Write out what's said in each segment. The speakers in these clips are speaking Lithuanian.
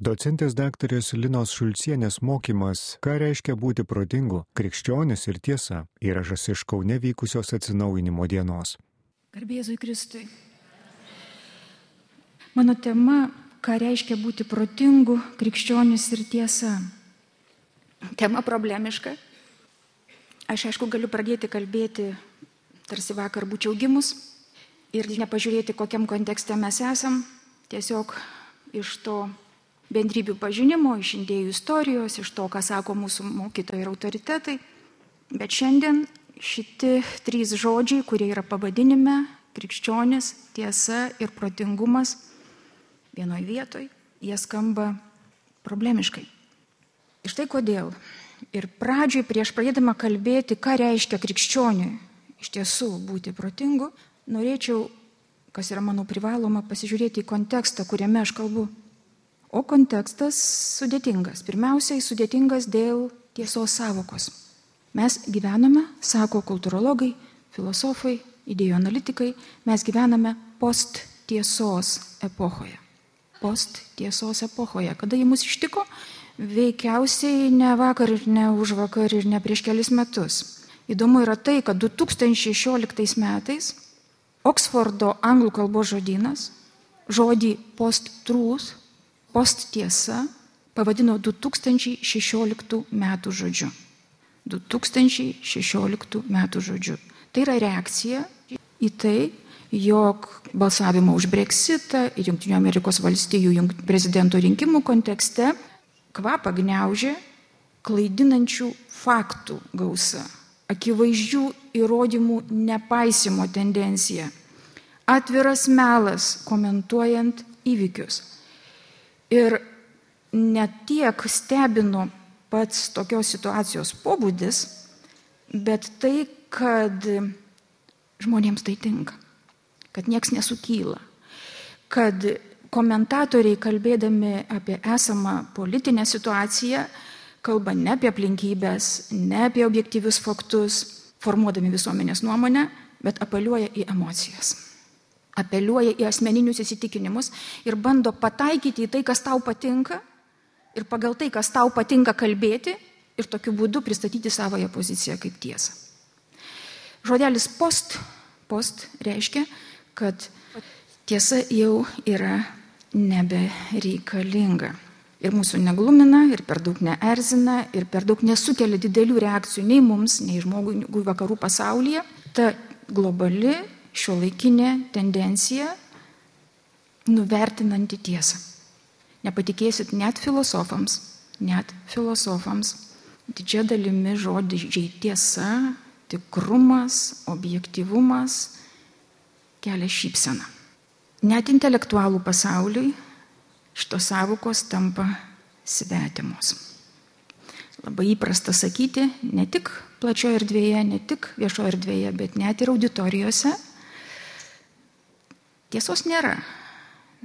Docentės daktarės Linos Šulcienės mokymas, ką reiškia būti protingu, krikščionis ir tiesa, įrašas iš Kaune vykusios atsinaujinimo dienos. Garbėzui Kristui. Mano tema, ką reiškia būti protingu, krikščionis ir tiesa. Tema problemiška. Aš aišku galiu pradėti kalbėti, tarsi vakar būčiau gimus ir nepažiūrėti, kokiam kontekste mes esam, tiesiog iš to bendrybių pažinimo, iš indėjų istorijos, iš to, ką sako mūsų mokytojai ir autoritetai. Bet šiandien šitie trys žodžiai, kurie yra pavadinime - krikščionis, tiesa ir protingumas - vienoje vietoje, jie skamba problemiškai. Ir štai kodėl. Ir pradžioj, prieš pradėdama kalbėti, ką reiškia krikščioniui iš tiesų būti protingu, norėčiau, kas yra mano privaloma, pasižiūrėti į kontekstą, kuriame aš kalbu. O kontekstas sudėtingas. Pirmiausiai sudėtingas dėl tiesos savokos. Mes gyvename, sako kultūrologai, filosofai, idėjų analitikai, mes gyvename post tiesos epochoje. Post tiesos epochoje. Kada jį mus ištiko? Veikiausiai ne vakar ir ne už vakar ir ne prieš kelis metus. Įdomu yra tai, kad 2016 metais Oksfordo anglų kalbos žodynas žodį post-truth post tiesa pavadino 2016 metų žodžiu. 2016 metų žodžiu. Tai yra reakcija į tai, jog balsavimo už Brexitą ir Junktinių Amerikos valstijų prezidento rinkimų kontekste kvapą gniaužė klaidinančių faktų gausa, akivaizdžių įrodymų nepaisimo tendencija, atviras melas komentuojant įvykius. Ir net tiek stebino pats tokios situacijos pobūdis, bet tai, kad žmonėms tai tinka, kad nieks nesukyla, kad komentatoriai kalbėdami apie esamą politinę situaciją kalba ne apie aplinkybės, ne apie objektyvius faktus, formuodami visuomenės nuomonę, bet apeliuoja į emocijas apeliuoja į asmeninius įsitikinimus ir bando pataikyti į tai, kas tau patinka ir pagal tai, kas tau patinka kalbėti ir tokiu būdu pristatyti savoją poziciją kaip tiesą. Žodelis post, post reiškia, kad tiesa jau yra nebereikalinga. Ir mūsų neglumina, ir per daug neerzina, ir per daug nesukelia didelių reakcijų nei mums, nei žmogui vakarų pasaulyje. Ta globali šio laikinė tendencija nuvertinanti tiesą. Nepatikėsit net filosofams, net filosofams, didžia dalimi žodžiai tiesa, tikrumas, objektivumas kelia šypseną. Net intelektualų pasauliui šitos savukos tampa svetimos. Labai įprasta sakyti ne tik plačioje erdvėje, ne tik viešoje erdvėje, bet net ir auditorijose, Tiesos nėra.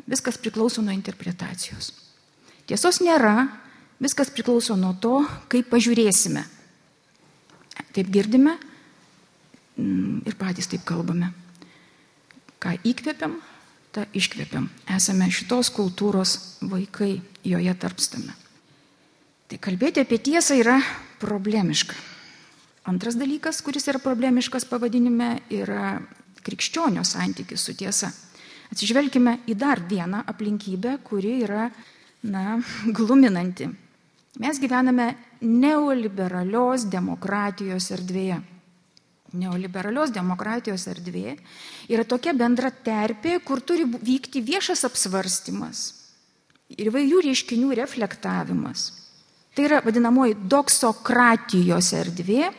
Viskas priklauso nuo interpretacijos. Tiesos nėra, viskas priklauso nuo to, kaip pažiūrėsime. Taip girdime mm, ir patys taip kalbame. Ką įkvepiam, tą iškvepiam. Esame šitos kultūros vaikai, joje tarpstame. Tai kalbėti apie tiesą yra problemiška. Antras dalykas, kuris yra problemiškas pavadinime, yra krikščionio santykis su tiesa. Atsižvelgime į dar vieną aplinkybę, kuri yra, na, gluminanti. Mes gyvename neoliberalios demokratijos erdvėje. Neoliberalios demokratijos erdvė yra tokia bendra terpė, kur turi vykti viešas apsvarstymas ir įvairių reiškinių reflektavimas. Tai yra vadinamoji doksokratijos erdvė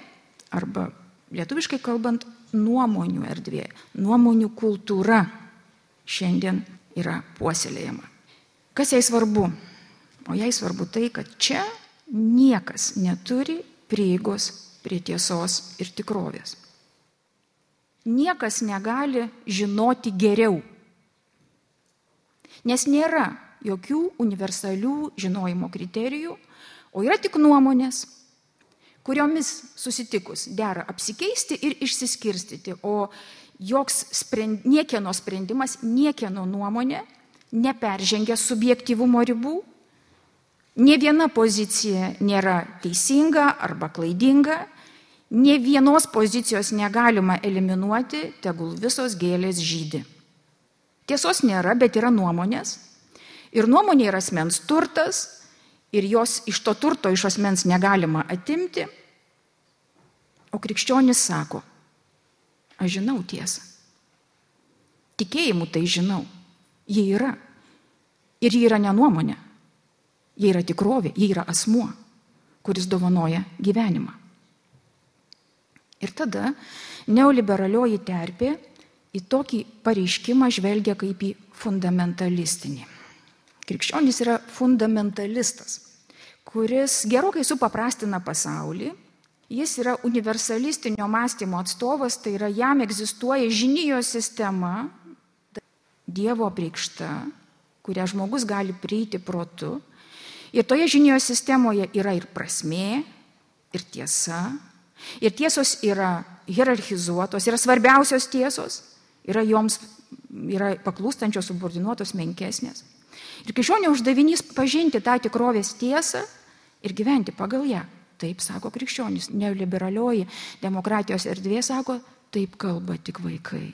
arba lietuviškai kalbant nuomonių erdvė, nuomonių kultūra šiandien yra puoselėjama. Kas jai svarbu? O jai svarbu tai, kad čia niekas neturi prieigos prie tiesos ir tikrovės. Niekas negali žinoti geriau. Nes nėra jokių universalių žinojimo kriterijų, o yra tik nuomonės, kuriomis susitikus dera apsikeisti ir išsiskirstyti, o joks sprend, niekieno sprendimas, niekieno nuomonė neperžengia subjektivumo ribų Ne viena pozicija nėra teisinga arba klaidinga, ne vienos pozicijos negalima eliminuoti, tegul visos gėlės žydi. Tiesos nėra, bet yra nuomonės. Ir nuomonė yra asmens turtas, ir jos iš to turto iš asmens negalima atimti. O krikščionis sako, aš žinau tiesą. Tikėjimu tai žinau. Jie yra. Ir jie yra ne nuomonė. Jie yra tikrovė, jie yra asmuo, kuris dovanoja gyvenimą. Ir tada neoliberalioji terpė į tokį pareiškimą žvelgia kaip į fundamentalistinį. Krikščionis yra fundamentalistas, kuris gerokai supaprastina pasaulį. Jis yra universalistinio mąstymo atstovas, tai yra jam egzistuoja žinijos sistema, Dievo priekšta, kurią žmogus gali prieiti protu. Ir toje žinijos sistemoje yra ir prasmė, ir tiesa. Ir tiesos yra hierarchizuotos, yra svarbiausios tiesos, yra joms yra paklūstančios, subordinuotos, menkesnės. Ir krikščionio uždavinys pažinti tą tikrovės tiesą ir gyventi pagal ją. Taip sako krikščionis. Neoliberalioji demokratijos erdvė sako, taip kalba tik vaikai.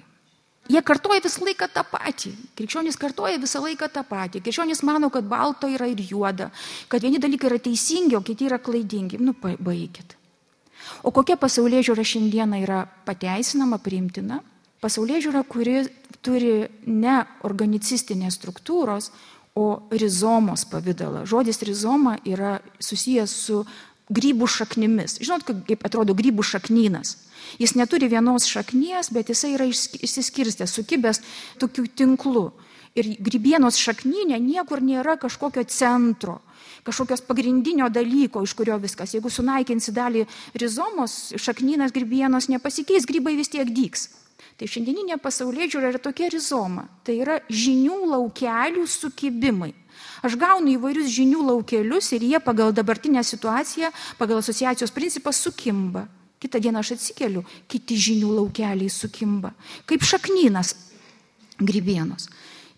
Jie kartoja visą laiką tą patį. Krikščionys kartoja visą laiką tą patį. Krikščionys mano, kad balto yra ir juoda, kad vieni dalykai yra teisingi, o kiti yra klaidingi. Nu, baigit. O kokia pasaulyje žiūra šiandieną yra pateisinama, priimtina? Pasaulyje žiūra, kuri turi ne organicistinės struktūros, o rizomos pavydalą. Žodis rizoma yra susijęs su grybų šaknimis. Žinot, kaip atrodo grybų šaknynas. Jis neturi vienos šaknies, bet jisai yra išsiskirstęs, sukibęs tokiu tinklu. Ir grybienos šakninė niekur nėra kažkokio centro, kažkokios pagrindinio dalyko, iš kurio viskas. Jeigu sunaikinsi dalį rizomos, šaknynas grybienos nepasikeis, grybai vis tiek dyks. Tai šiandieninė pasaulyje žiūra yra tokia rizoma. Tai yra žinių laukelių sukibimai. Aš gaunu įvairius žinių laukelius ir jie pagal dabartinę situaciją, pagal asociacijos principą sukimba. Kitą dieną aš atsikeliu, kiti žinių laukeliai sukimba. Kaip šaknynas grybienos.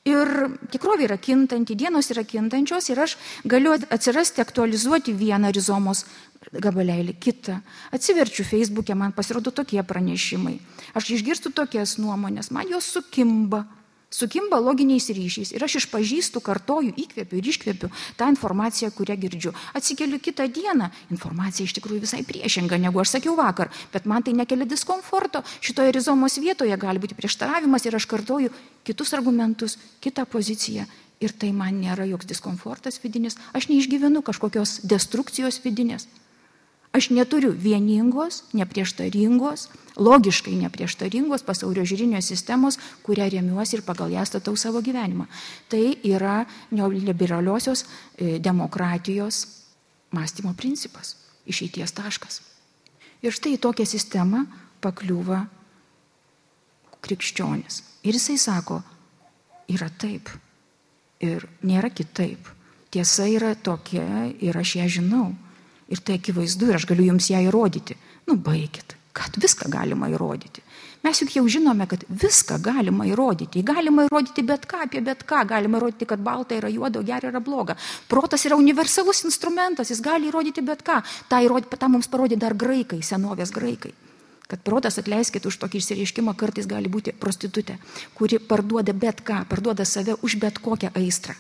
Ir tikrovė yra kintanti, dienos yra kintančios ir aš galiu atsirasti, aktualizuoti vieną rizomos gabalėlį, kitą. Atsiverčiu Facebook'e, man pasirodo tokie pranešimai. Aš išgirstu tokias nuomonės, man jos sukimba. Sukimba loginiais ryšiais ir aš išpažįstu, kartoju, įkvepiu ir iškvepiu tą informaciją, kurią girdžiu. Atsikeliu kitą dieną, informacija iš tikrųjų visai priešinga, negu aš sakiau vakar, bet man tai nekelia diskomforto. Šitoje rizomos vietoje gali būti prieštaravimas ir aš kartoju kitus argumentus, kitą poziciją. Ir tai man nėra joks diskomfortas vidinis, aš neišgyvenu kažkokios destrukcijos vidinės. Aš neturiu vieningos, neprieštaringos, logiškai neprieštaringos pasaulio žiūrinės sistemos, kurią remiuosi ir pagal ją statau savo gyvenimą. Tai yra neoliberaliosios e, demokratijos mąstymo principas, išeities taškas. Ir štai į tokią sistemą pakliūva krikščionis. Ir jisai sako, yra taip ir nėra kitaip. Tiesa yra tokia ir aš ją žinau. Ir tai akivaizdu ir aš galiu jums ją įrodyti. Nu, baigit, kad viską galima įrodyti. Mes juk jau žinome, kad viską galima įrodyti. Galima įrodyti bet ką apie bet ką. Galima įrodyti, kad balta yra juoda, o gera yra bloga. Protas yra universalus instrumentas, jis gali įrodyti bet ką. Ta, įrodyti, ta mums parodė dar graikai, senovės graikai. Kad protas, atleiskit už tokį išsireiškimą, kartais gali būti prostitutė, kuri parduoda bet ką, parduoda save už bet kokią aistrą.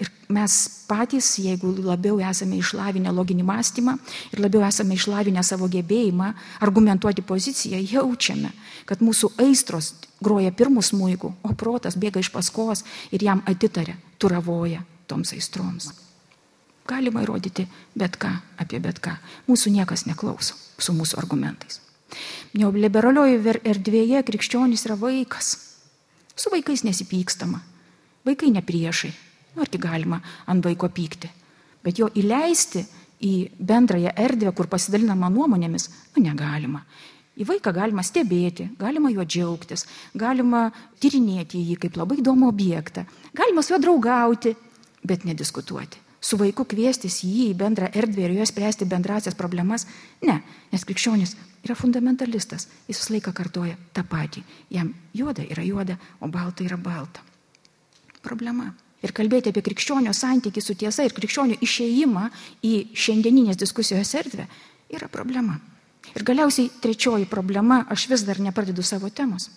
Ir mes patys, jeigu labiau esame išlavinę loginį mąstymą ir labiau esame išlavinę savo gebėjimą argumentuoti poziciją, jaučiame, kad mūsų aistros groja pirmus mūjų, o protas bėga iš paskos ir jam atitarė, turavoja toms aistroms. Galima įrodyti bet ką apie bet ką. Mūsų niekas neklauso su mūsų argumentais. Neoliberalioje erdvėje krikščionis yra vaikas. Su vaikais nesipykstama. Vaikai ne priešai, Nu, argi galima ant vaiko pykti. Bet jo įleisti į bendrąją erdvę, kur pasidalinama nuomonėmis, nu negalima. Į vaiką galima stebėti, galima juo džiaugtis, galima tyrinėti jį kaip labai įdomų objektą, galima su juo draugauti, bet nediskutuoti. Su vaiku kviestis jį į bendrą erdvę ir juos spręsti bendrasias problemas - ne, nes krikščionis yra fundamentalistas, jis visą laiką kartoja tą patį. Jam juoda yra juoda, o balta yra balta. Problema Ir kalbėti apie krikščionio santykį su tiesa ir krikščionio išėjimą į šiandieninės diskusijos erdvę yra problema. Ir galiausiai trečioji problema, aš vis dar nepradedu savo temos.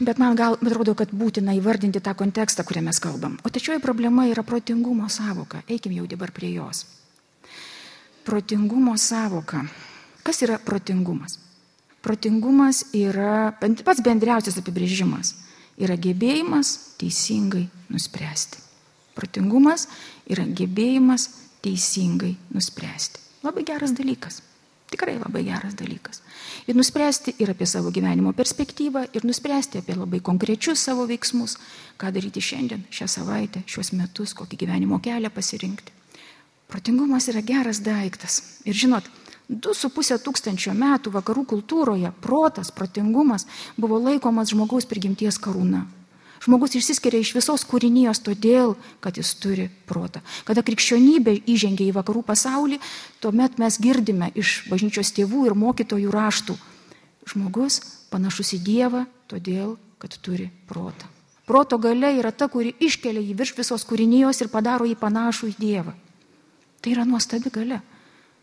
Bet man gal atrodo, kad būtina įvardinti tą kontekstą, kuriame mes kalbam. O trečioji problema yra protingumo savoka. Eikim jau dabar prie jos. Protingumo savoka. Kas yra protingumas? Protingumas yra pats bendriausias apibrėžimas. Yra gebėjimas teisingai nuspręsti. Protingumas yra gebėjimas teisingai nuspręsti. Labai geras dalykas. Tikrai labai geras dalykas. Ir nuspręsti ir apie savo gyvenimo perspektyvą, ir nuspręsti apie labai konkrečius savo veiksmus, ką daryti šiandien, šią savaitę, šiuos metus, kokį gyvenimo kelią pasirinkti. Protingumas yra geras daiktas. Ir žinot, du su pusė tūkstančio metų vakarų kultūroje protas, protingumas buvo laikomas žmogaus prigimties karūna. Žmogus išsiskiria iš visos kūrinijos todėl, kad jis turi protą. Kada krikščionybė įžengia į vakarų pasaulį, tuomet mes girdime iš bažnyčios tėvų ir mokytojų raštų. Žmogus panašus į Dievą todėl, kad turi protą. Proto gale yra ta, kuri iškelia jį virš visos kūrinijos ir padaro jį panašų į Dievą. Tai yra nuostabi gale.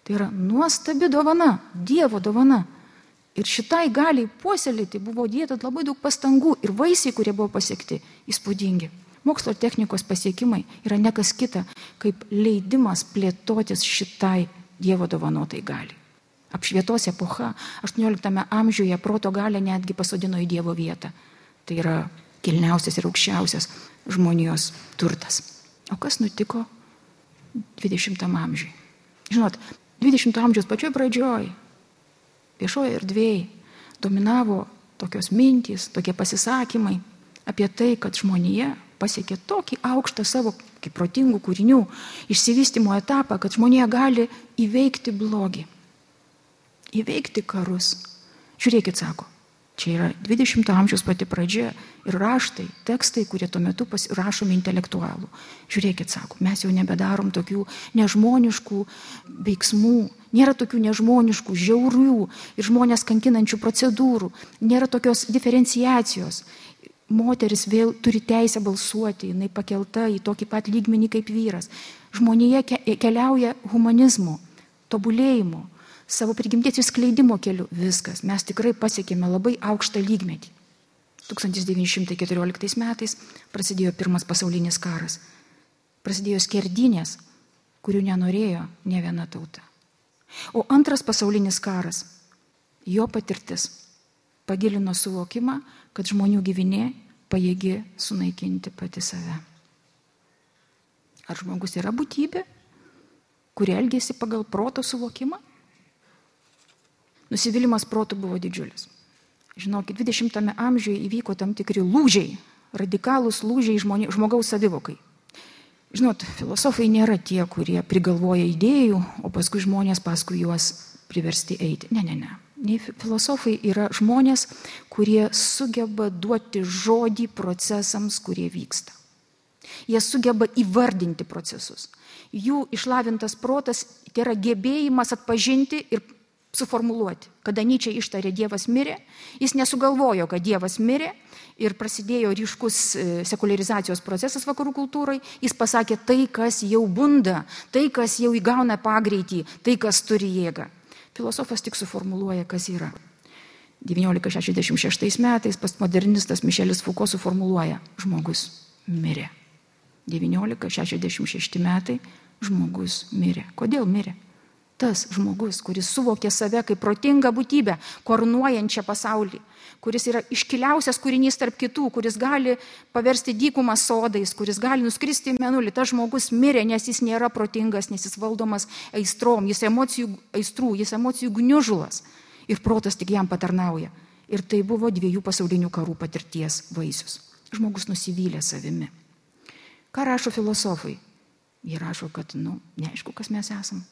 Tai yra nuostabi dovana, Dievo dovana. Ir šitai galiai puoselėti buvo dėta labai daug pastangų ir vaisiai, kurie buvo pasiekti, įspūdingi. Mokslo technikos pasiekimai yra nekas kita, kaip leidimas plėtotis šitai Dievo dovanotai galiai. Apšvietos epocha 18 amžiuje proto galę netgi pasodino į Dievo vietą. Tai yra kilniausias ir aukščiausias žmonijos turtas. O kas nutiko 20 amžiui? Žinot, 20 amžiaus pačioj pradžioj viešoje erdvėje dominavo tokios mintys, tokie pasisakymai apie tai, kad žmonija pasiekė tokį aukštą savo kaip protingų kūrinių išsivystimo etapą, kad žmonija gali įveikti blogį, įveikti karus. Žiūrėkit, sako, Čia yra 20-ojo amžiaus pati pradžia ir raštai, tekstai, kurie tuo metu pasirašomi intelektualų. Žiūrėkit, sako, mes jau nebedarom tokių nežmoniškų veiksmų, nėra tokių nežmoniškų, žiaurių ir žmonės kankinančių procedūrų, nėra tokios diferenciacijos. Moteris vėl turi teisę balsuoti, jinai pakelta į tokį pat lygmenį kaip vyras. Žmonėje keliauja humanizmo, tobulėjimo savo prigimties išskleidimo keliu. Viskas, mes tikrai pasiekėme labai aukštą lygmetį. 1914 metais prasidėjo pirmas pasaulinis karas. Prasidėjo skerdinės, kurių nenorėjo ne viena tauta. O antras pasaulinis karas, jo patirtis pagilino suvokimą, kad žmonių gyvinė pajėgi sunaikinti pati save. Ar žmogus yra būtybė, kuri elgėsi pagal proto suvokimą? Nusivylimas protų buvo didžiulis. Žinokit, 20-ame amžiuje įvyko tam tikri lūžiai, radikalūs lūžiai žmonė, žmogaus savivokai. Žinot, filosofai nėra tie, kurie prigalvoja idėjų, o paskui žmonės paskui juos priversti eiti. Ne, ne, ne. Nei filosofai yra žmonės, kurie sugeba duoti žodį procesams, kurie vyksta. Jie sugeba įvardinti procesus. Jų išlavintas protas tai yra gebėjimas atpažinti ir suformuluoti. Kada Nyčia ištarė Dievas mirė, jis nesugalvojo, kad Dievas mirė ir prasidėjo ryškus e, sekularizacijos procesas vakarų kultūrai, jis pasakė tai, kas jau bunda, tai, kas jau įgauna pagreitį, tai, kas turi jėgą. Filosofas tik suformuluoja, kas yra. 1966 metais postmodernistas Mišelis Fuko suformuluoja, žmogus mirė. 1966 metai žmogus mirė. Kodėl mirė? Tas žmogus, kuris suvokė save kaip protingą būtybę, korunuojančią pasaulį, kuris yra iškiliausias kūrinys tarp kitų, kuris gali paversti dykumą sodais, kuris gali nuskristi menulį, tas žmogus mirė, nes jis nėra protingas, nes jis valdomas aistrom, jis emocijų aistrų, jis emocijų gniužulas ir protas tik jam patarnauja. Ir tai buvo dviejų pasaulinių karų patirties vaisius. Žmogus nusivylė savimi. Ką rašo filosofai? Jie rašo, kad, nu, neaišku, kas mes esame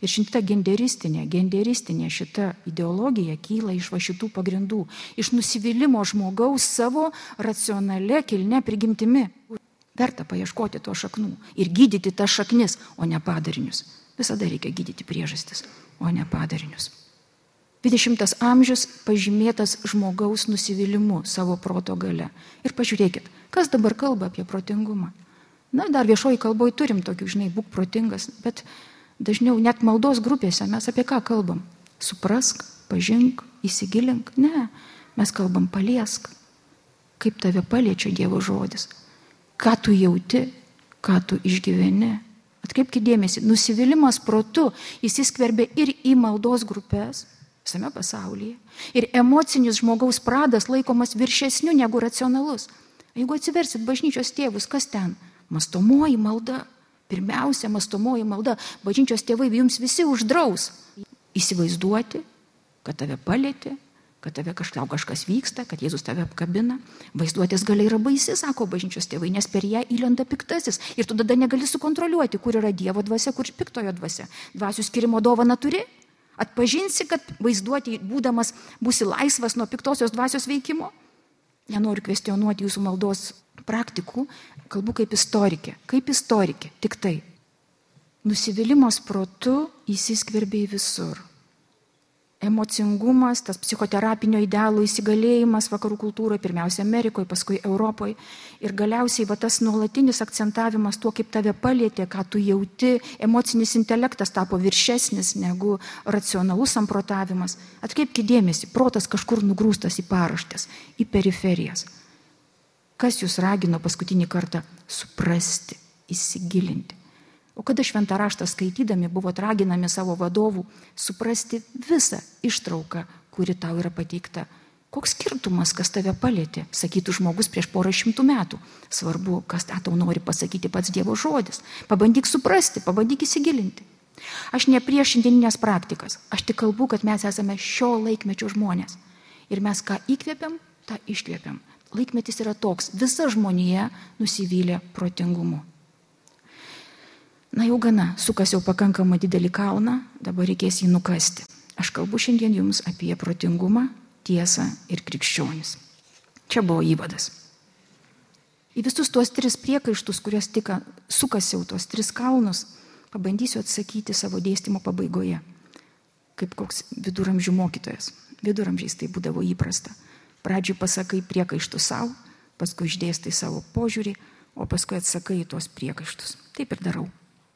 Ir šita genderistinė, genderistinė šita ideologija kyla iš va šitų pagrindų, iš nusivylimos žmogaus savo racionale kilne prigimtimi. Verta paieškoti to šaknų ir gydyti tas šaknis, o ne padarinius. Visada reikia gydyti priežastis, o ne padarinius. 20 amžius pažymėtas žmogaus nusivylimu savo proto gale. Ir pažiūrėkit, kas dabar kalba apie protingumą. Na, dar viešoji kalboje turim tokių, žinai, būk protingas, bet dažniau net maldos grupėse mes apie ką kalbam? Suprask, pažink, įsigilink. Ne, mes kalbam paliesk. Kaip tave paliečia Dievo žodis. Ką tu jauti, ką tu išgyveni. Atkreipkite dėmesį, nusivylimas protu įsiskverbia ir į maldos grupės visame pasaulyje. Ir emocinis žmogaus pradas laikomas viršesniu negu racionalus. Jeigu atsiversit bažnyčios tėvus, kas ten? Mastomoji malda. Pirmiausia, mastomoji malda. Bažnyčios tėvai jums visi uždraus įsivaizduoti, kad tave palėtė, kad tave kažkau kažkas vyksta, kad Jėzus tave apkabina. Vaizduotės galia yra baisi, sako bažnyčios tėvai, nes per ją įlenda piktasis. Ir tu tada negali sukontroliuoti, kur yra Dievo dvasia, kur piktojo dvasia. Dvasių skirimo dovana turi. Atpažinsi, kad vaizduoti, būdamas, būsi laisvas nuo piktosios dvasios veikimo. Nenoriu kvestionuoti jūsų maldos praktikų, kalbu kaip istorikė. Kaip istorikė, tik tai. Nusivylimas protu įsiskverbė į visur emocingumas, tas psichoterapinio idealo įsigalėjimas vakarų kultūroje, pirmiausia Amerikoje, paskui Europoje. Ir galiausiai va, tas nuolatinis akcentavimas tuo, kaip tave palėtė, ką tu jauti, emocinis intelektas tapo viršesnis negu racionalus samprotavimas. Atkreipkite dėmesį, protas kažkur nugrūstas į paraštės, į periferijas. Kas jūs ragino paskutinį kartą suprasti, įsigilinti? O kada šventą raštą skaitydami buvo raginami savo vadovų suprasti visą ištrauką, kuri tau yra pateikta. Koks skirtumas, kas tave palėtė, sakytų žmogus prieš porą šimtų metų. Svarbu, kas tą tau nori pasakyti pats Dievo žodis. Pabandyk suprasti, pabandyk įsigilinti. Aš ne prieš šiandieninės praktikas, aš tik kalbu, kad mes esame šio laikmečio žmonės. Ir mes ką įkvėpiam, tą iškvėpiam. Laikmetis yra toks, visa žmonija nusivylė protingumu. Na jau gana, sukas jau pakankamai didelį kalną, dabar reikės jį nukasti. Aš kalbu šiandien jums apie protingumą, tiesą ir krikščionis. Čia buvo įvadas. Į visus tuos tris priekaištus, kuriuos tik sukasiau, tuos tris kalnus, pabandysiu atsakyti savo dėstymo pabaigoje. Kaip koks viduramžių mokytojas. Viduramžiais tai būdavo įprasta. Pradžiui pasakai priekaištų savo, paskui išdėstai savo požiūrį, o paskui atsakai į tuos priekaištus. Taip ir darau.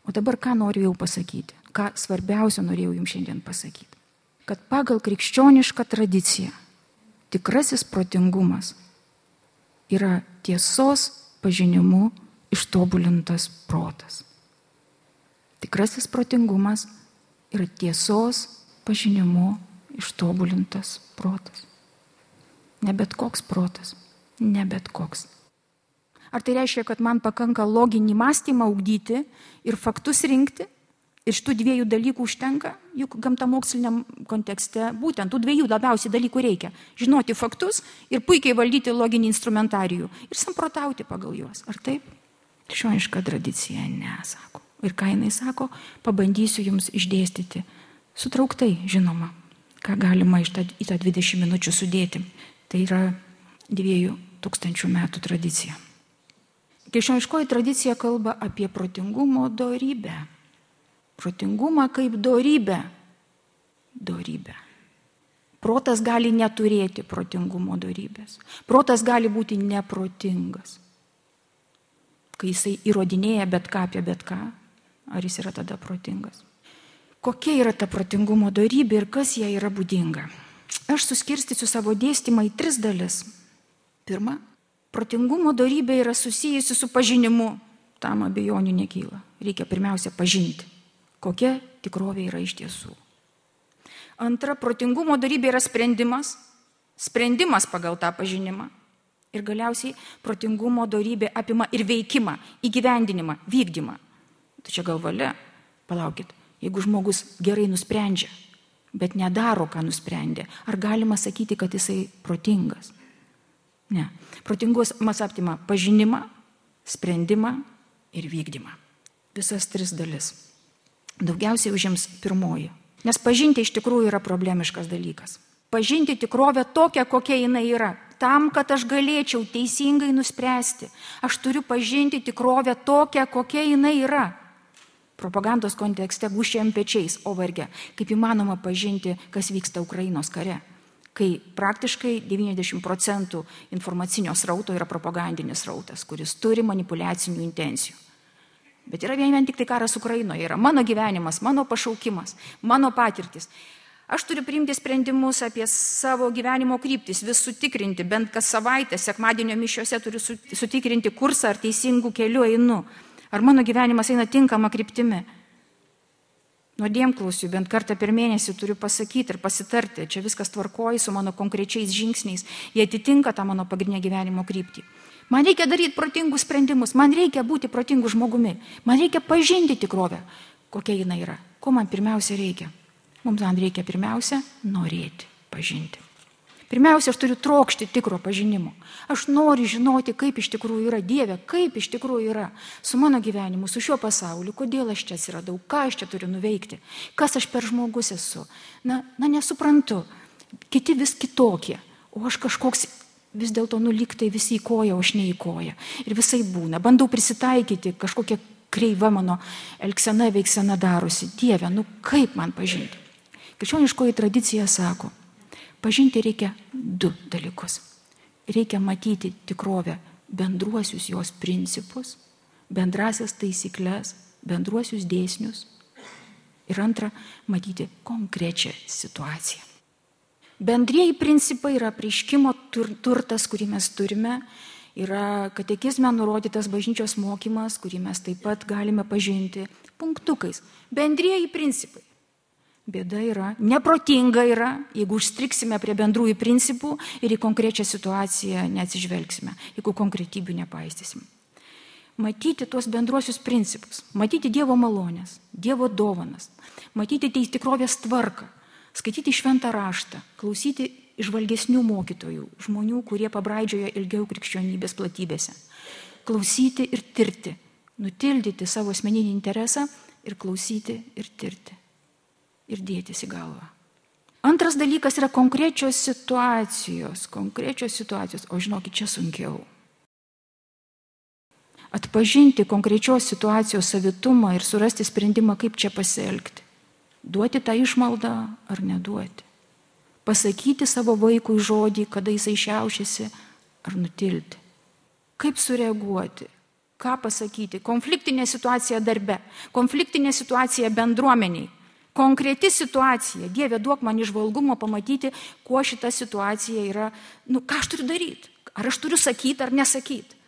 O dabar ką noriu jau pasakyti? Ką svarbiausia norėjau jums šiandien pasakyti? Kad pagal krikščionišką tradiciją tikrasis protingumas yra tiesos pažinimu ištobulintas protas. Tikrasis protingumas yra tiesos pažinimu ištobulintas protas. Ne bet koks protas, ne bet koks. Ar tai reiškia, kad man pakanka loginį mąstymą ugdyti ir faktus rinkti? Ir šitų dviejų dalykų užtenka, juk gamta moksliniam kontekste būtent tų dviejų labiausiai dalykų reikia. Žinoti faktus ir puikiai valdyti loginį instrumentarijų ir samprotauti pagal juos. Ar taip? Krikščioniška tradicija nesako. Ir ką jinai sako, pabandysiu jums išdėstyti. Sutrauktai, žinoma, ką galima iš į tą 20 minučių sudėti. Tai yra dviejų tūkstančių metų tradicija. Krikščioniškoji tradicija kalba apie protingumo dorybę. Protingumą kaip dorybę. Dorybę. Protas gali neturėti protingumo dorybės. Protas gali būti neprotingas. Kai jisai įrodinėja bet ką apie bet ką, ar jis yra tada protingas. Kokia yra ta protingumo dorybė ir kas jai yra būdinga? Aš suskirstysiu savo dėstymą į tris dalis. Pirma, Protingumo darybė yra susijusi su pažinimu. Tam abejonių nekyla. Reikia pirmiausia pažinti, kokia tikrovė yra iš tiesų. Antra, protingumo darybė yra sprendimas. Sprendimas pagal tą pažinimą. Ir galiausiai protingumo darybė apima ir veikimą, įgyvendinimą, vykdymą. Tai čia gal valia. Palaukit, jeigu žmogus gerai nusprendžia, bet nedaro, ką nusprendė, ar galima sakyti, kad jisai protingas? Ne. Protingumas aptima pažinimą, sprendimą ir vykdymą. Visas tris dalis. Daugiausiai užims pirmoji. Nes pažinti iš tikrųjų yra problemiškas dalykas. Pažinti tikrovę tokią, kokia jinai yra. Tam, kad aš galėčiau teisingai nuspręsti, aš turiu pažinti tikrovę tokią, kokia jinai yra. Propagandos kontekste gušiam pečiais, o vargia, kaip įmanoma pažinti, kas vyksta Ukrainos kare kai praktiškai 90 procentų informacinio srauto yra propagandinis srautas, kuris turi manipulacinių intencijų. Bet yra vien, vien tik tai karas Ukrainoje. Yra mano gyvenimas, mano pašaukimas, mano patirtis. Aš turiu priimti sprendimus apie savo gyvenimo kryptis, vis sutikrinti, bent kas savaitę, sekmadienio mišiuose turiu sutikrinti kursą, ar teisingų kelių einu, ar mano gyvenimas eina tinkama kryptimi. Nuodėmklausiu, bent kartą per mėnesį turiu pasakyti ir pasitarti, čia viskas tvarkoji su mano konkrečiais žingsniais, jie atitinka tą mano pagrindinę gyvenimo kryptį. Man reikia daryti protingus sprendimus, man reikia būti protingu žmogumi, man reikia pažinti tikrovę, kokia jinai yra, ko man pirmiausia reikia. Mums man reikia pirmiausia norėti pažinti. Pirmiausia, aš turiu trokšti tikro pažinimo. Aš noriu žinoti, kaip iš tikrųjų yra Dieve, kaip iš tikrųjų yra su mano gyvenimu, su šiuo pasauliu, kodėl aš čia atsiradau, ką aš čia turiu nuveikti, kas aš per žmogus esu. Na, na nesuprantu, kiti vis kitokie, o aš kažkoks vis dėlto nuliktai visi į koją, o aš ne į koją. Ir visai būna. Bandau prisitaikyti, kažkokia kreiva mano elgsena, veiksena darosi. Dieve, nu kaip man pažinti? Krikščioniškoji tradicija sako, pažinti reikia du dalykus. Reikia matyti tikrovę, bendruosius jos principus, bendrasias taisyklės, bendruosius dėsnius. Ir antra, matyti konkrečią situaciją. Bendrieji principai yra prieškimo tur, turtas, kurį mes turime, yra katekizme nurodytas bažnyčios mokymas, kurį mes taip pat galime pažinti punktukais. Bendrieji principai. Bėda yra, neprotinga yra, jeigu užstriksime prie bendrųjų principų ir į konkrečią situaciją neatsižvelgsime, jeigu konkretybių nepaistysim. Matyti tuos bendruosius principus, matyti Dievo malonės, Dievo dovanas, matyti teis tikrovės tvarką, skaityti šventą raštą, klausyti išvalgesnių mokytojų, žmonių, kurie pabraidžiojo ilgiau krikščionybės platybėse, klausyti ir tirti, nutildyti savo asmeninį interesą ir klausyti ir tirti ir dėtis į galvą. Antras dalykas yra konkrečios situacijos, konkrečios situacijos, o žinokit, čia sunkiau. Atpažinti konkrečios situacijos savitumą ir surasti sprendimą, kaip čia pasielgti. Duoti tą išmaldą ar neduoti. Pasakyti savo vaikui žodį, kada jisai šiaušiasi, ar nutilti. Kaip sureaguoti, ką pasakyti. Konfliktinė situacija darbe, konfliktinė situacija bendruomeniai konkreti situacija. Dieve, duok man išvalgumo pamatyti, kuo šita situacija yra, nu ką aš turiu daryti. Ar aš turiu sakyti ar nesakyti.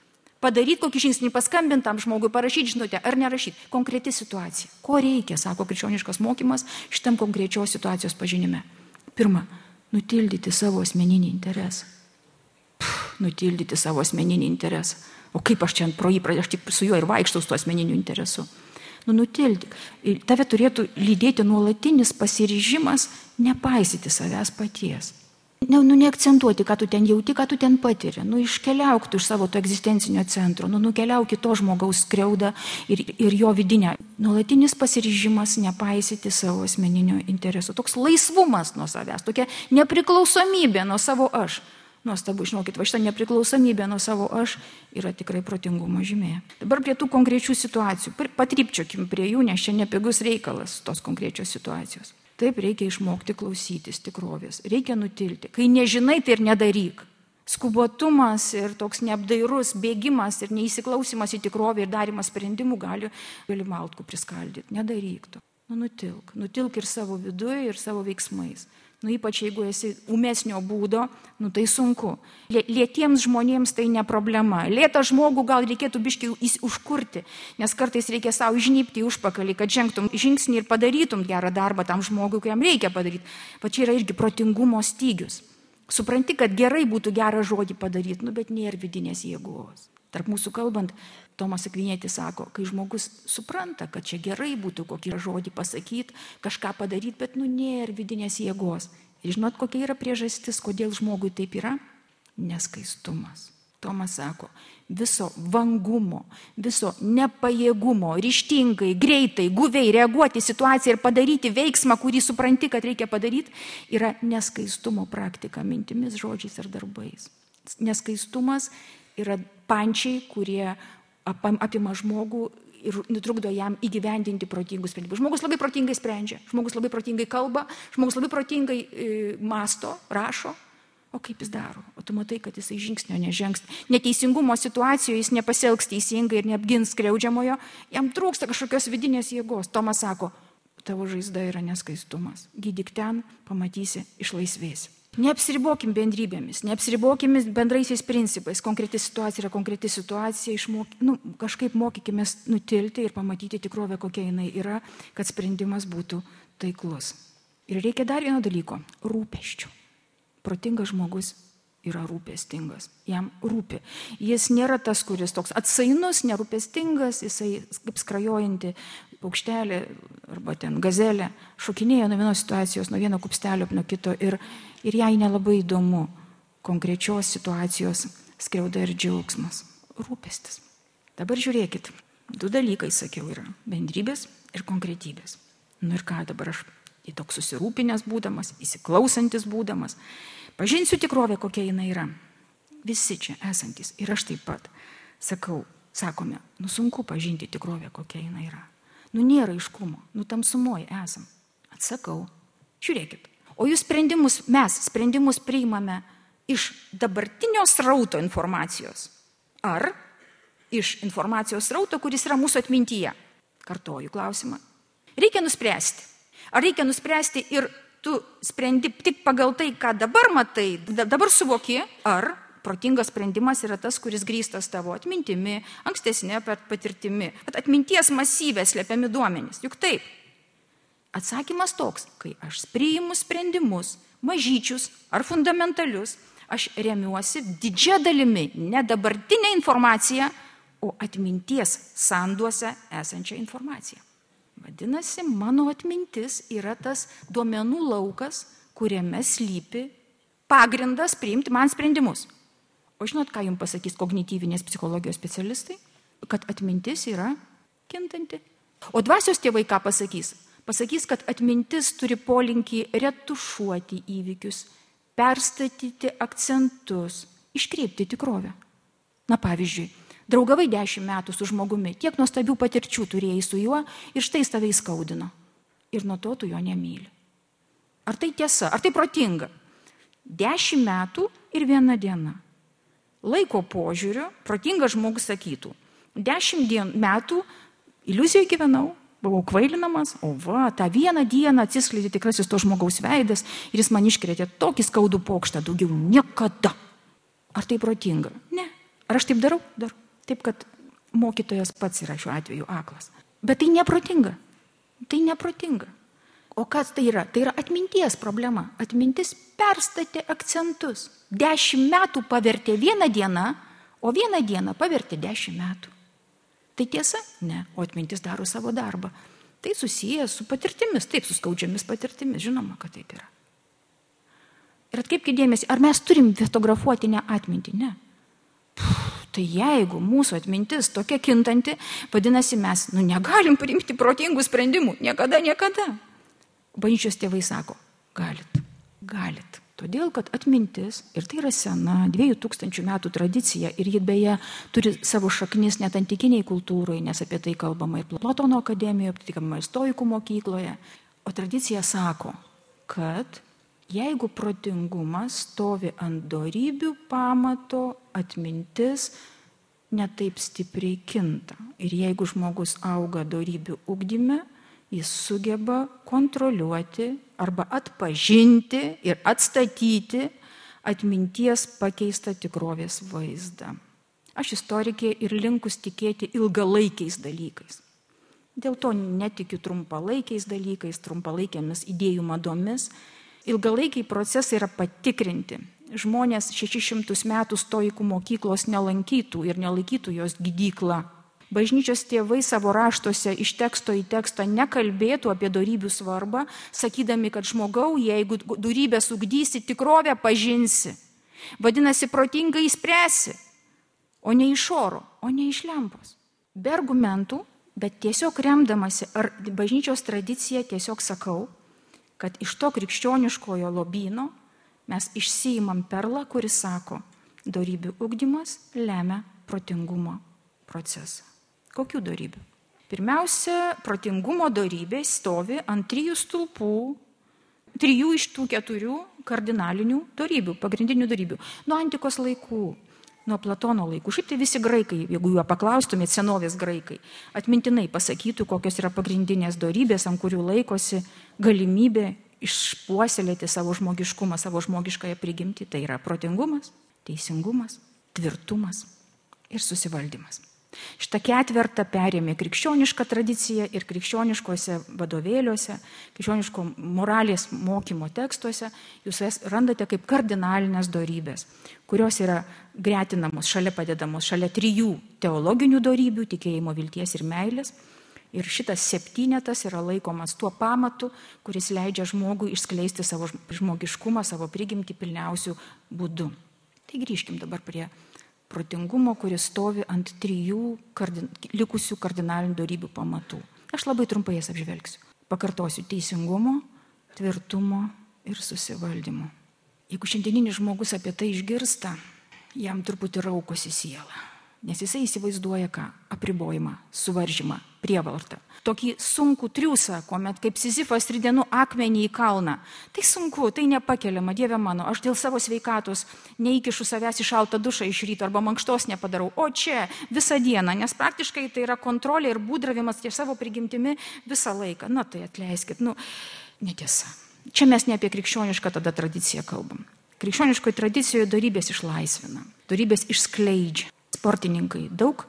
Padaryti kokį žingsnį, paskambintam žmogui, parašyti žinutę ar nerašyti. Konkreti situacija. Ko reikia, sako krikščioniškas mokymas, šitam konkrečios situacijos pažinime. Pirma, nutildyti savo asmeninį interesą. Puh, nutildyti savo asmeninį interesą. O kaip aš čia pro jį pradėjau, aš tik su juo ir vaikštau su tuo asmeniniu interesu nu nutildyk. Ir tave turėtų lydėti nuolatinis pasiryžimas nepaisyti savęs paties. Ne, nu, neakcentuoti, ką tu ten jauti, ką tu ten patiri. Nu, iškeliauk tu iš savo to egzistencinio centro, nu, nukeliauk į to žmogaus skriaudą ir, ir jo vidinę. Nuolatinis pasiryžimas nepaisyti savo asmeninio interesų. Toks laisvumas nuo savęs, tokia nepriklausomybė nuo savo aš. Nuostabu, žinokit, va šitą nepriklausomybę nuo savo aš yra tikrai protingumo žymė. Dabar prie tų konkrečių situacijų. Patrypčiokim prie jų, nes čia nepigus reikalas tos konkrečios situacijos. Taip reikia išmokti klausytis tikrovės. Reikia nutilti. Kai nežinai, tai ir nedaryk. Skubotumas ir toks neapdairus bėgimas ir neįsiklausimas į tikrovę ir darimas sprendimų gali, gali maltkų priskaldyti. Nedaryk to. Nu, nutilk. Nutilk ir savo viduje, ir savo veiksmais. Nu, ypač jeigu esi umesnio būdo, nu, tai sunku. Lietiems žmonėms tai ne problema. Lėtą žmogų gal reikėtų biškai užkurti, nes kartais reikia savo žnypti užpakalį, kad žengtum žingsnį ir padarytum gerą darbą tam žmogui, kuriam reikia padaryti. Va čia yra irgi protingumo stygius. Supranti, kad gerai būtų gerą žodį padaryti, nu, bet nėra vidinės jėgos. Tarp mūsų kalbant, Tomas Akvinėtis sako, kai žmogus supranta, kad čia gerai būtų kokį žodį pasakyti, kažką padaryti, bet nu nėra vidinės jėgos. Ir žinot, kokia yra priežastis, kodėl žmogui taip yra? Neskaistumas. Tomas sako, viso vangumo, viso nepajėgumo, ryštingai, greitai, guviai reaguoti situaciją ir padaryti veiksmą, kurį supranti, kad reikia padaryti, yra neskaistumo praktika mintimis, žodžiais ir darbais. Neskaistumas yra pančiai, kurie apima žmogų ir nutrukdo jam įgyvendinti protingus sprendimus. Žmogus labai protingai sprendžia, žmogus labai protingai kalba, žmogus labai protingai e, masto, rašo, O kaip jis daro? O tu matai, kad jisai žingsnio nežengs. Neteisingumo situacijoje jis nepasielgs teisingai ir neapgins skriaudžiamojo, jam trūksta kažkokios vidinės jėgos. Tomas sako, tavo žaizda yra neskaistumas. Gydyk ten, pamatysi, išlaisvėsi. Neapsiribokim bendrybėmis, neapsiribokim bendraisiais principais. Konkreti situacija yra konkreti situacija, išmok, nu, kažkaip mokykime nutilti ir pamatyti tikrovę, kokia jinai yra, kad sprendimas būtų taiklus. Ir reikia dar vieno dalyko - rūpeščių. Protingas žmogus yra rūpestingas, jam rūpi. Jis nėra tas, kuris toks atsainus, nerūpestingas, jisai kaip skrajojanti paukštelė arba ten gazelė šokinėja nuo vienos situacijos, nuo vieno kupstelio, nuo kito ir, ir jai nelabai įdomu konkrečios situacijos skriauda ir džiaugsmas, rūpestis. Dabar žiūrėkit, du dalykai, sakiau, yra bendrybės ir konkretybės. Nu ir ką dabar aš į toks susirūpinęs būdamas, įsiklausantis būdamas, pažinsiu tikrovę, kokia jinai yra. Visi čia esantis ir aš taip pat sakau, sakome, nu sunku pažinti tikrovę, kokia jinai yra. Nu nėra iškumo, nu tamsumoje esam. Atsakau, žiūrėkit. O jūs sprendimus, mes sprendimus priimame iš dabartinio srauto informacijos. Ar iš informacijos srauto, kuris yra mūsų atmintyje? Kartoju klausimą. Reikia nuspręsti. Ar reikia nuspręsti ir tu sprendi tik pagal tai, ką dabar matai, dabar suvoki, ar protingas sprendimas yra tas, kuris grįstas tavo atmintimi, ankstesnė patirtimi. At atminties masyvė slepiami duomenys. Juk taip. Atsakymas toks, kai aš priimu sprendimus, mažyčius ar fundamentalius, aš remiuosi didžia dalimi ne dabartinė informacija, o atminties sanduose esančią informaciją. Vadinasi, mano atmintis yra tas duomenų laukas, kuriame slypi pagrindas priimti man sprendimus. O žinot, ką jums pasakys kognityvinės psichologijos specialistai? Kad atmintis yra kintanti. O dvasios tėvai ką pasakys? Pasakys, kad atmintis turi polinkį retušuoti įvykius, perstatyti akcentus, iškreipti tikrovę. Na pavyzdžiui, draugavai dešimt metų su žmogumi, tiek nuostabių patirčių turėjai su juo ir štai tave įskaudino. Ir nuo to tu jo nemyli. Ar tai tiesa, ar tai protinga? Dešimt metų ir viena diena laiko požiūriu protingas žmogus sakytų, dešimt metų iliuzijoje gyvenau, buvau kvailinamas, o va, tą vieną dieną atsiskleidė tikrasis to žmogaus veidas ir jis man iškrėtė tokį skaudų pokštą, daugiau niekada. Ar tai protinga? Ne. Ar aš taip darau? Darau. Taip, kad mokytojas pats yra šiuo atveju aklas. Bet tai neprotinga. Tai neprotinga. O kas tai yra? Tai yra atminties problema. Atmintis perstatė akcentus. Dešimt metų pavertė vieną dieną, o vieną dieną pavertė dešimt metų. Tai tiesa? Ne. O atmintis daro savo darbą. Tai susijęs su patirtimis, taip, su skaudžiamis patirtimis. Žinoma, kad taip yra. Ir atkreipkite dėmesį, ar mes turim fotografuoti ne atmintį? Ne. Puh, tai jeigu mūsų atmintis tokia kintanti, vadinasi, mes nu, negalim priimti protingų sprendimų. Niekada, niekada. Bažnyčios tėvai sako, galit, galit. Todėl, kad atmintis, ir tai yra sena, dviejų tūkstančių metų tradicija, ir ji beje turi savo šaknis net antikiniai kultūrai, nes apie tai kalbama ir Platono akademijoje, kalbama ir Stoikų mokykloje. O tradicija sako, kad jeigu protingumas stovi ant darybių pamato, atmintis netaip stipriai kinta. Ir jeigu žmogus auga darybių ugdyme, jis sugeba kontroliuoti arba atpažinti ir atstatyti atminties pakeistą tikrovės vaizdą. Aš istorikė ir linkus tikėti ilgalaikiais dalykais. Dėl to netikiu trumpalaikiais dalykais, trumpalaikėmis idėjų madomis. Ilgalaikiai procesai yra patikrinti. Žmonės 600 metų stoikų mokyklos nelankytų ir nelaikytų jos gydyklą Bažnyčios tėvai savo raštuose iš teksto į tekstą nekalbėtų apie darybių svarbą, sakydami, kad žmogau, jeigu darybę sugdysi, tikrovę pažinsi. Vadinasi, protingai įspręsi, o ne iš oro, o ne iš lempos. Be argumentų, bet tiesiog remdamasi ar bažnyčios tradicija tiesiog sakau, kad iš to krikščioniškojo lobino mes išsiimam perlą, kuris sako, darybių ugdymas lemia protingumo procesą. Kokių darybių? Pirmiausia, protingumo darybė stovi ant trijų stulpų. Trijų iš tų keturių kardinalinių darybių, pagrindinių darybių. Nuo antikos laikų, nuo Platono laikų. Šiaip tai visi graikai, jeigu juo paklaustumėt, senovės graikai, atmintinai pasakytų, kokios yra pagrindinės darybės, ant kurių laikosi galimybė išpuoselėti savo žmogiškumą, savo žmogiškąją prigimtį. Tai yra protingumas, teisingumas, tvirtumas ir susivaldymas. Šitą ketvertą perėmė krikščioniška tradicija ir krikščioniškose vadovėliuose, krikščioniško moralės mokymo tekstuose jūs jas randate kaip kardinalinės darybės, kurios yra gretinamos, šalia padedamos, šalia trijų teologinių darybių - tikėjimo, vilties ir meilės. Ir šitas septynetas yra laikomas tuo pamatu, kuris leidžia žmogui išskleisti savo žmogiškumą, savo prigimti pilniausių būdų. Tai grįžkim dabar prie protingumo, kuris stovi ant trijų kardin, likusių kardinalinių darybių pamatų. Aš labai trumpai jas apžvelgsiu. Pakartosiu - teisingumo, tvirtumo ir susivaldymo. Jeigu šiandieninis žmogus apie tai išgirsta, jam truputį raukosi siela. Nes jisai įsivaizduoja ką? Apribojimą, suvaržymą, prievartą. Tokį sunkų triusą, kuomet kaip Sizifas ridenų akmenį į kalną. Tai sunku, tai nepakeliama, Dieve mano, aš dėl savo sveikatos neįkišu savęs į šaltą dušą iš ryto arba mankštos nepadarau. O čia visą dieną, nes praktiškai tai yra kontrolė ir būdravimas ties savo prigimtimi visą laiką. Na tai atleiskit, nu, netiesa. Čia mes ne apie krikščionišką tada tradiciją kalbam. Krikščioniškoje tradicijoje darybės išlaisvina, darybės išskleidžia sportininkai daug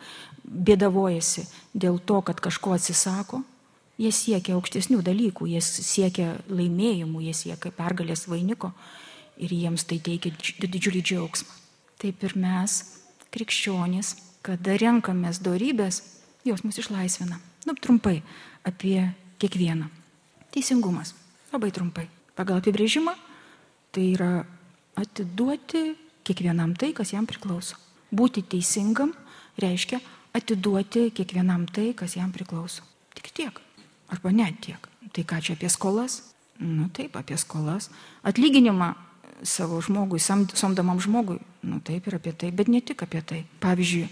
bėdavojasi dėl to, kad kažko atsisako, jie siekia aukštesnių dalykų, jie siekia laimėjimų, jie siekia pergalės vainiko ir jiems tai teikia didžiulį džiaugsmą. Taip ir mes, krikščionys, kada renkamės darybės, jos mus išlaisvina. Nu, trumpai apie kiekvieną. Teisingumas. Labai trumpai. Pagal apibrėžimą tai yra atiduoti kiekvienam tai, kas jam priklauso. Būti teisingam reiškia atiduoti kiekvienam tai, kas jam priklauso. Tik tiek. Arba net tiek. Tai ką čia apie skolas? Nu taip, apie skolas. Atlyginimą savo žmogui, samdomam žmogui. Nu taip ir apie tai, bet ne tik apie tai. Pavyzdžiui,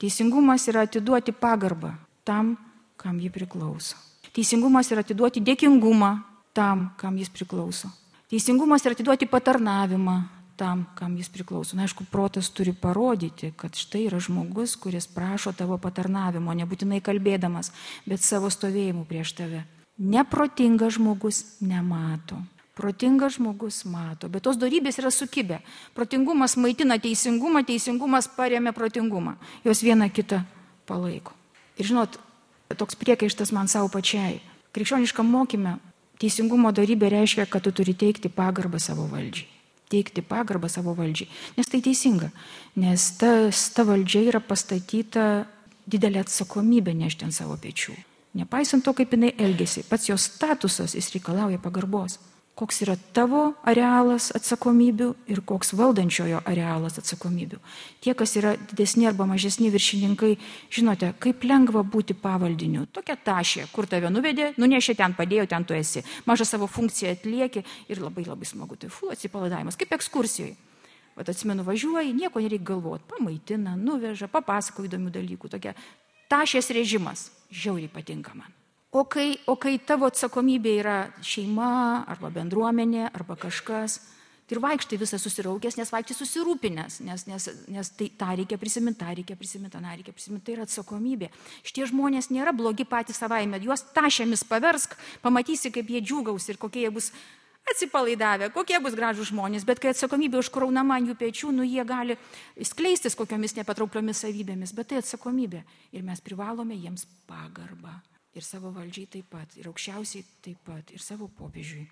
teisingumas yra atiduoti pagarbą tam, kam ji priklauso. Teisingumas yra atiduoti dėkingumą tam, kam jis priklauso. Teisingumas yra atiduoti patarnavimą tam, kam jis priklauso. Na, aišku, protas turi parodyti, kad štai yra žmogus, kuris prašo tavo patarnavimo, nebūtinai kalbėdamas, bet savo stovėjimu prieš tave. Neprotingas žmogus nemato. Protingas žmogus mato, bet tos darybės yra sukibę. Protingumas maitina teisingumą, teisingumas paremia protingumą. Jos viena kitą palaiko. Ir žinot, toks priekaištas man savo pačiai. Krikščioniškam mokymė teisingumo darybė reiškia, kad tu turi teikti pagarbą savo valdžiai teikti pagarbą savo valdžiai. Nes tai teisinga, nes ta, ta valdžia yra pastatyta didelė atsakomybė nešti ant savo pečių. Nepaisant to, kaip jinai elgesi, pats jos statusas jis reikalauja pagarbos koks yra tavo arealas atsakomybių ir koks valdančiojo arealas atsakomybių. Tie, kas yra didesni arba mažesni viršininkai, žinote, kaip lengva būti pavaldiniu. Tokia tašė, kur tave nuvedė, nunešė ten, padėjo, ten tu esi. Mažą savo funkciją atlieki ir labai labai smagu. Tai fu, atsipalaidavimas, kaip ekskursijoje. Vat atsimenu, važiuoji, nieko nereikia galvoti, pamaitina, nuveža, papasako įdomių dalykų. Tokia tašės režimas žiauriai patinka man. O kai, o kai tavo atsakomybė yra šeima arba bendruomenė arba kažkas, tai ir vaikštai visą susiraukęs, nes vaikštai susirūpinęs, nes, nes, nes tai tą reikia prisiminti, tą reikia prisiminti, tą reikia prisiminti, tai yra atsakomybė. Šitie žmonės nėra blogi patys savaime, juos tašėmis paversk, pamatysi, kaip jie džiūgaus ir kokie jie bus atsipalaidavę, kokie bus gražų žmonės, bet kai atsakomybė užkraunama ant jų pečių, nu jie gali skleistis kokiomis nepatraukliomis savybėmis, bet tai atsakomybė ir mes privalome jiems pagarbą ir savo valdžiai taip pat, ir aukščiausiai taip pat, ir savo popiežiui.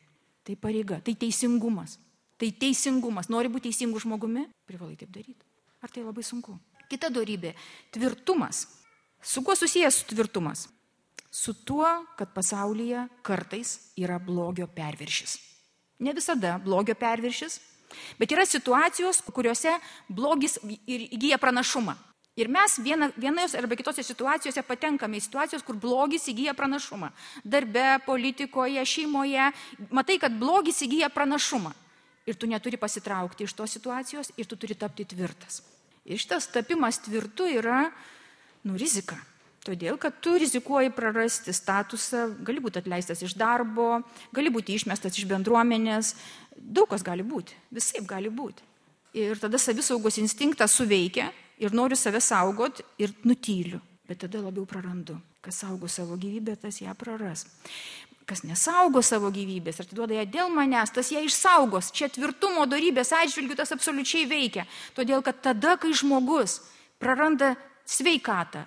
Tai pareiga, tai teisingumas. Tai teisingumas. Nori būti teisingų žmogumi, privalai taip daryti. Ar tai labai sunku? Kita darybė - tvirtumas. Su kuo susijęs tvirtumas? Su tuo, kad pasaulyje kartais yra blogio perviršis. Ne visada blogio perviršis, bet yra situacijos, kuriuose blogis įgyja pranašumą. Ir mes viena, vienos arba kitose situacijose patenkame į situacijos, kur blogis įgyja pranašumą. Darbe, politikoje, šeimoje. Matai, kad blogis įgyja pranašumą. Ir tu neturi pasitraukti iš tos situacijos ir tu turi tapti tvirtas. Ir šitas tapimas tvirtu yra, nu, rizika. Todėl, kad tu rizikuoji prarasti statusą, gali būti atleistas iš darbo, gali būti išmestas iš bendruomenės, daug kas gali būti, visai gali būti. Ir tada savisaugos instinktas suveikia ir noriu save saugot ir nutyliu, bet tada labiau prarandu. Kas saugo savo gyvybę, tas ją praras. Kas nesaugo savo gyvybės ir atiduoda ją dėl manęs, tas ją išsaugos. Čia tvirtumo darybės atžvilgių tas absoliučiai veikia. Todėl, kad tada, kai žmogus praranda sveikatą,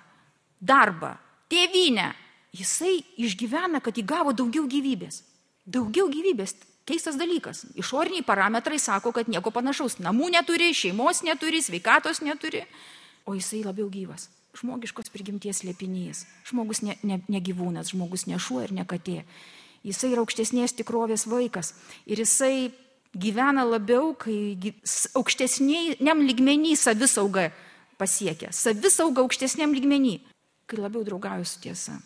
darbą, tėvynę, jisai išgyvena, kad įgavo daugiau gyvybės. Daugiau gyvybės. Keistas dalykas. Išoriniai parametrai sako, kad nieko panašaus. Namų neturi, šeimos neturi, sveikatos neturi, o jisai labiau gyvas. Žmogiškos prigimties lėpinys. Žmogus ne, ne, ne gyvūnas, žmogus ne šuo ir ne katė. Jisai yra aukštesnės tikrovės vaikas. Ir jisai gyvena labiau, kai aukštesniam lygmenį savisauga pasiekia. Savisauga aukštesniam lygmenį kai labiau draugauju su tiesa.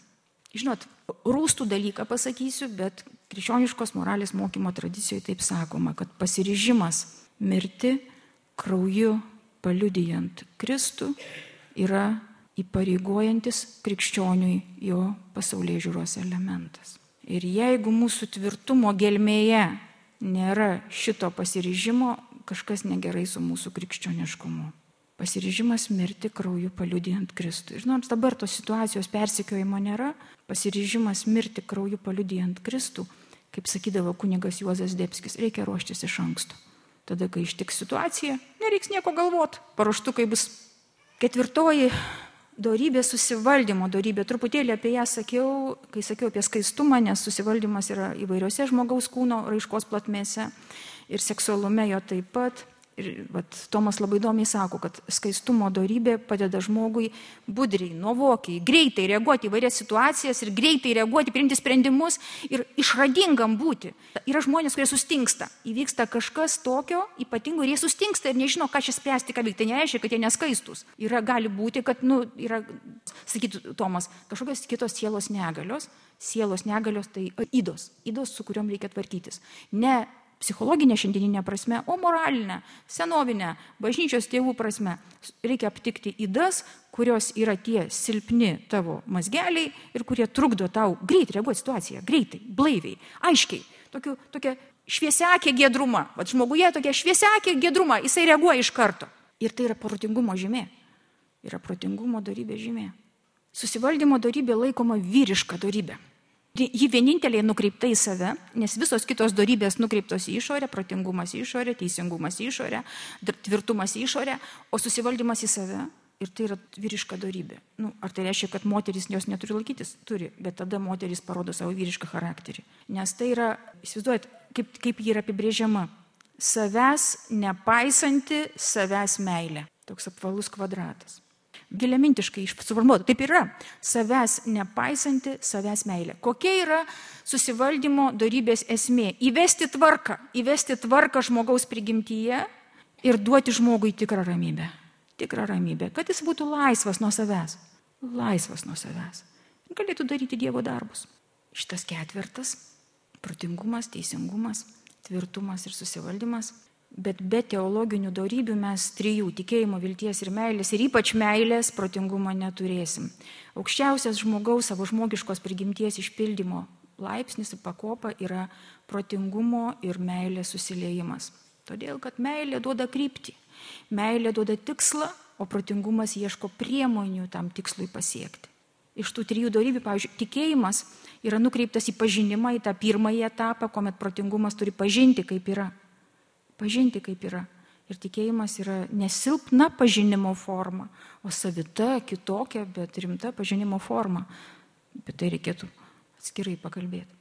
Žinot, rūstų dalyką pasakysiu, bet krikščioniškos moralės mokymo tradicijoje taip sakoma, kad pasiryžimas mirti krauju paliudijant Kristų yra įpareigojantis krikščioniui jo pasaulyje žiūros elementas. Ir jeigu mūsų tvirtumo gelmėje nėra šito pasiryžimo, kažkas negerai su mūsų krikščioniškumu pasiryžimas mirti krauju paliudijant Kristų. Ir nors dabar tos situacijos persikiojimo nėra, pasiryžimas mirti krauju paliudijant Kristų, kaip sakydavo kunigas Juozas Debskis, reikia ruoštis iš anksto. Tada, kai ištiks situacija, nereiks nieko galvoti. Paruoštukai bus ketvirtoji darybė susivaldymo darybė. Truputėlį apie ją sakiau, kai sakiau apie skaistumą, nes susivaldymas yra įvairiose žmogaus kūno raiškos platmėse ir seksualume jo taip pat. Ir vat, Tomas labai įdomiai sako, kad skaistumo darybė padeda žmogui budriai, nuovokiai, greitai reaguoti į vairias situacijas ir greitai reaguoti, priimti sprendimus ir išradingam būti. Yra žmonės, kurie sustingsta. Įvyksta kažkas tokio ypatingo ir jie sustingsta ir nežino, ką čia spręsti, ką veikti. Tai nereiškia, kad jie neskaistus. Yra gali būti, kad, nu, yra, sakytų Tomas, kažkokios kitos sielos negalios. Sielos negalios tai įdos, įdos, su kuriuom reikia tvarkytis. Ne psichologinė šiandieninė prasme, o moralinė, senovinė, bažnyčios tėvų prasme. Reikia aptikti įdas, kurios yra tie silpni tavo mazgeliai ir kurie trukdo tau greit reaguoti situaciją, greitai, blaiviai, aiškiai, tokiu, tokia šviesiakė gedruma. Vat žmoguje tokia šviesiakė gedruma, jisai reaguoja iš karto. Ir tai yra protingumo žymė. Yra protingumo darybė žymė. Susivaldymo darybė laikoma vyriška darybė. Ji vienintelė nukreipta į save, nes visos kitos darybės nukreiptos į išorę, protingumas į išorę, teisingumas į išorę, tvirtumas į išorę, o susivaldymas į save. Ir tai yra vyriška darybė. Nu, ar tai reiškia, kad moteris jos neturi laikytis? Turi, bet tada moteris parodo savo vyrišką charakterį. Nes tai yra, įsivaizduojat, kaip, kaip ji yra apibrėžiama. Savęs nepaisanti savęs meilė. Toks apvalus kvadratas giliamintiškai suformuota. Taip yra. Savęs nepaisanti, savęs meilė. Kokia yra susivaldymo darybės esmė? Įvesti tvarką. Įvesti tvarką žmogaus prigimtyje ir duoti žmogui tikrą ramybę. Tikrą ramybę. Kad jis būtų laisvas nuo savęs. Laisvas nuo savęs. Ir galėtų daryti Dievo darbus. Šitas ketvirtas - protingumas, teisingumas, tvirtumas ir susivaldymas Bet be teologinių darybių mes trijų - tikėjimo, vilties ir meilės, ir ypač meilės protingumo neturėsim. Aukščiausias žmogaus savo žmogiškos prigimties išpildymo laipsnis ir pakopa yra protingumo ir meilės susiliejimas. Todėl, kad meilė duoda kryptį, meilė duoda tikslą, o protingumas ieško priemonių tam tikslui pasiekti. Iš tų trijų darybių, pavyzdžiui, tikėjimas yra nukreiptas į pažinimą, į tą pirmąjį etapą, kuomet protingumas turi pažinti, kaip yra pažinti, kaip yra. Ir tikėjimas yra nesilpna pažinimo forma, o savita, kitokia, bet rimta pažinimo forma. Apie tai reikėtų atskirai pakalbėti.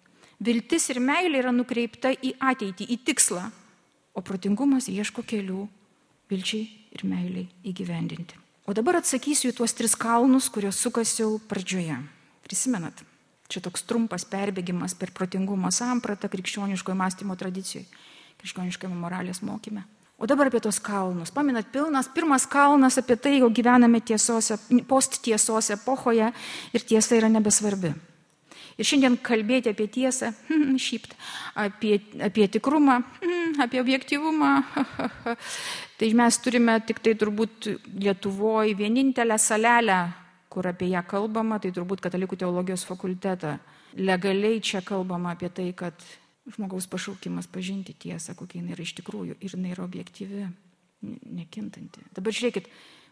Viltis ir meilė yra nukreipta į ateitį, į tikslą, o protingumas ieško kelių vilčiai ir meiliai įgyvendinti. O dabar atsakysiu į tuos tris kalnus, kuriuos sukasiau pradžioje. Prisimenat, čia toks trumpas perbėgimas per protingumo sampratą krikščioniškojo mąstymo tradicijoje krikščioniškame moralės mokyme. O dabar apie tos kalnus. Paminat pilnas, pirmas kalnas apie tai, jau gyvename tiesos, post tiesos epochoje ir tiesa yra nebesvarbi. Ir šiandien kalbėti apie tiesą, hmm, šypt, apie, apie tikrumą, hmm, apie objektivumą, tai mes turime tik tai turbūt Lietuvoje vienintelę salelę, kur apie ją kalbama, tai turbūt katalikų teologijos fakultetą. Legaliai čia kalbama apie tai, kad žmogaus pašaukimas pažinti tiesą, kokia jinai yra iš tikrųjų ir jinai yra objektyvi, nekintanti. Dabar žiūrėkit,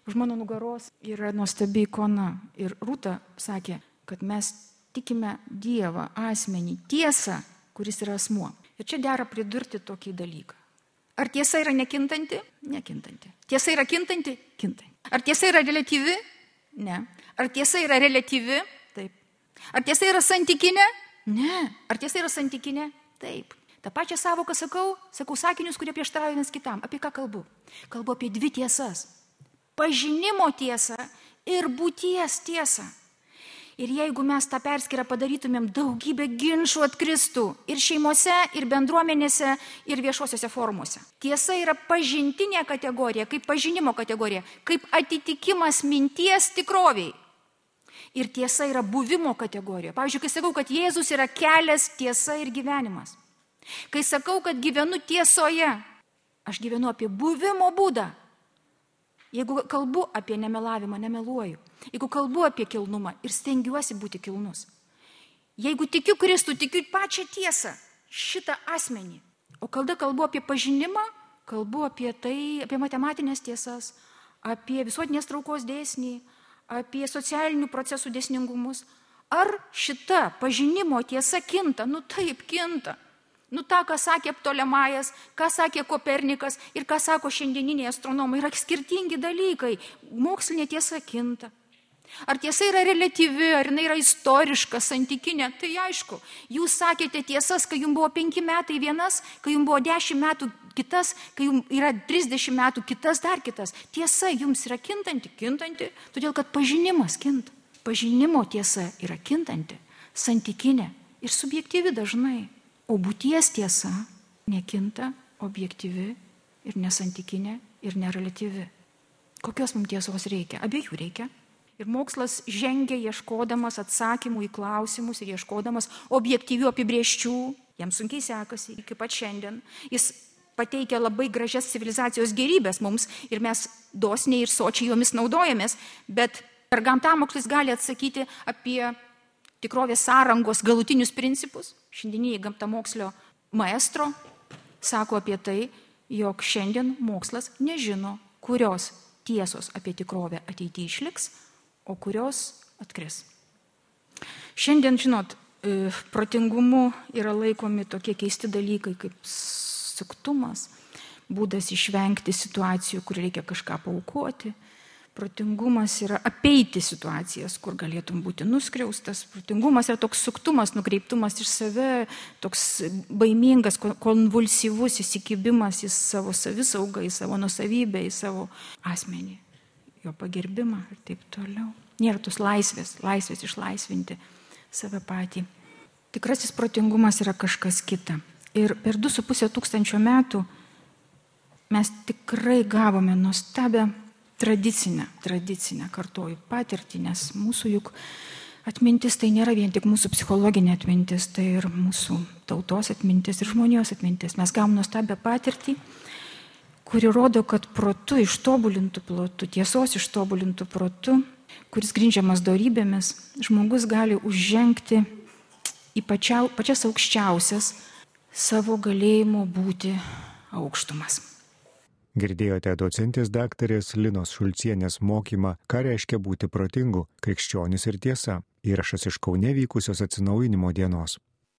už mano nugaros yra nuostabi ikona ir Rūta sakė, kad mes tikime Dievą, asmenį, tiesą, kuris yra asmuo. Ir čia dera pridurti tokį dalyką. Ar tiesa yra nekintanti? Nekintanti. Tiesa yra kintanti? Kintanti. Ar tiesa yra relatyvi? Ne. Ar tiesa yra relatyvi? Taip. Ar tiesa yra santykinė? Ne. Ar tiesa yra santykinė? Taip. Ta pačia savoką sakau, sakau sakinius, kurie prieštarauja vienas kitam. Apie ką kalbu? Kalbu apie dvi tiesas. Pažinimo tiesą ir būties tiesą. Ir jeigu mes tą perskirą padarytumėm, daugybė ginčių atkristų ir šeimose, ir bendruomenėse, ir viešuosiuose formuose. Tiesa yra pažintinė kategorija, kaip pažinimo kategorija, kaip atitikimas minties tikroviai. Ir tiesa yra buvimo kategorija. Pavyzdžiui, kai sakau, kad Jėzus yra kelias, tiesa ir gyvenimas. Kai sakau, kad gyvenu tiesoje, aš gyvenu apie buvimo būdą. Jeigu kalbu apie nemelavimą, nemeluoju. Jeigu kalbu apie kilnumą ir stengiuosi būti kilnus. Jeigu tikiu Kristų, tikiu pačią tiesą, šitą asmenį. O kada kalbu apie pažinimą, kalbu apie tai, apie matematinės tiesas, apie visuotinės traukos dėsnį, apie socialinių procesų dėsningumus. Ar šita pažinimo tiesa kinta? Nu taip, kinta. Nu tą, ką sakė Ptolemajas, ką sakė Kopernikas ir ką sako šiandieniniai astronomai, yra skirtingi dalykai. Mokslinė tiesa kinta. Ar tiesa yra relatyvi, ar jinai yra istoriška, santykinė, tai aišku. Jūs sakėte tiesas, kai jums buvo penki metai vienas, kai jums buvo dešimt metų kitas, kai jums yra trisdešimt metų kitas dar kitas. Tiesa jums yra kintanti, kintanti, todėl kad pažinimas kinta. Pažinimo tiesa yra kintanti, santykinė ir subjektyvi dažnai. O būties tiesa nekinta, objektyvi ir nesantykinė ir nerelatyvi. Kokios mums tiesos reikia? Abiejų reikia. Ir mokslas žengia ieškodamas atsakymų į klausimus ir ieškodamas objektyvių apibrieščių. Jam sunkiai sekasi iki pat šiandien. Jis pateikia labai gražias civilizacijos gerybės mums ir mes dosniai ir sočiai jomis naudojamės, bet per gamtamokslis gali atsakyti apie tikrovės sąrangos galutinius principus. Šiandieniai gamtamokslio maestro sako apie tai, jog šiandien mokslas nežino, kurios tiesos apie tikrovę ateityje išliks, o kurios atkris. Šiandien, žinot, e, protingumu yra laikomi tokie keisti dalykai kaip suktumas, būdas išvengti situacijų, kur reikia kažką paukoti, Protingumas yra apeiti situacijas, kur galėtum būti nuskriaustas. Protingumas yra toks suktumas, nukreiptumas iš save, toks baimingas, konvulsyvus įsikibimas į savo savisaugą, į savo nusavybę, į savo asmenį, jo pagerbimą ir taip toliau. Nėra tos laisvės, laisvės išlaisvinti save patį. Tikrasis protingumas yra kažkas kita. Ir per 2,5 tūkstančio metų mes tikrai gavome nuostabią tradicinę, tradicinę kartuoju patirtį, nes mūsų juk atmintis tai nėra vien tik mūsų psichologinė atmintis, tai ir mūsų tautos atmintis ir žmonijos atmintis. Mes gavom nuostabią patirtį, kuri rodo, kad protu ištobulintų plotų, tiesos ištobulintų protų, kuris grindžiamas darybėmis, žmogus gali užžengti į pačiau, pačias aukščiausias savo galėjimo būti aukštumas. Girdėjote docentės daktarės Linos Šulcienės mokymą, ką reiškia būti protingu, krikščionis ir tiesa. Įrašas iš Kaune vykusios atsinaujinimo dienos.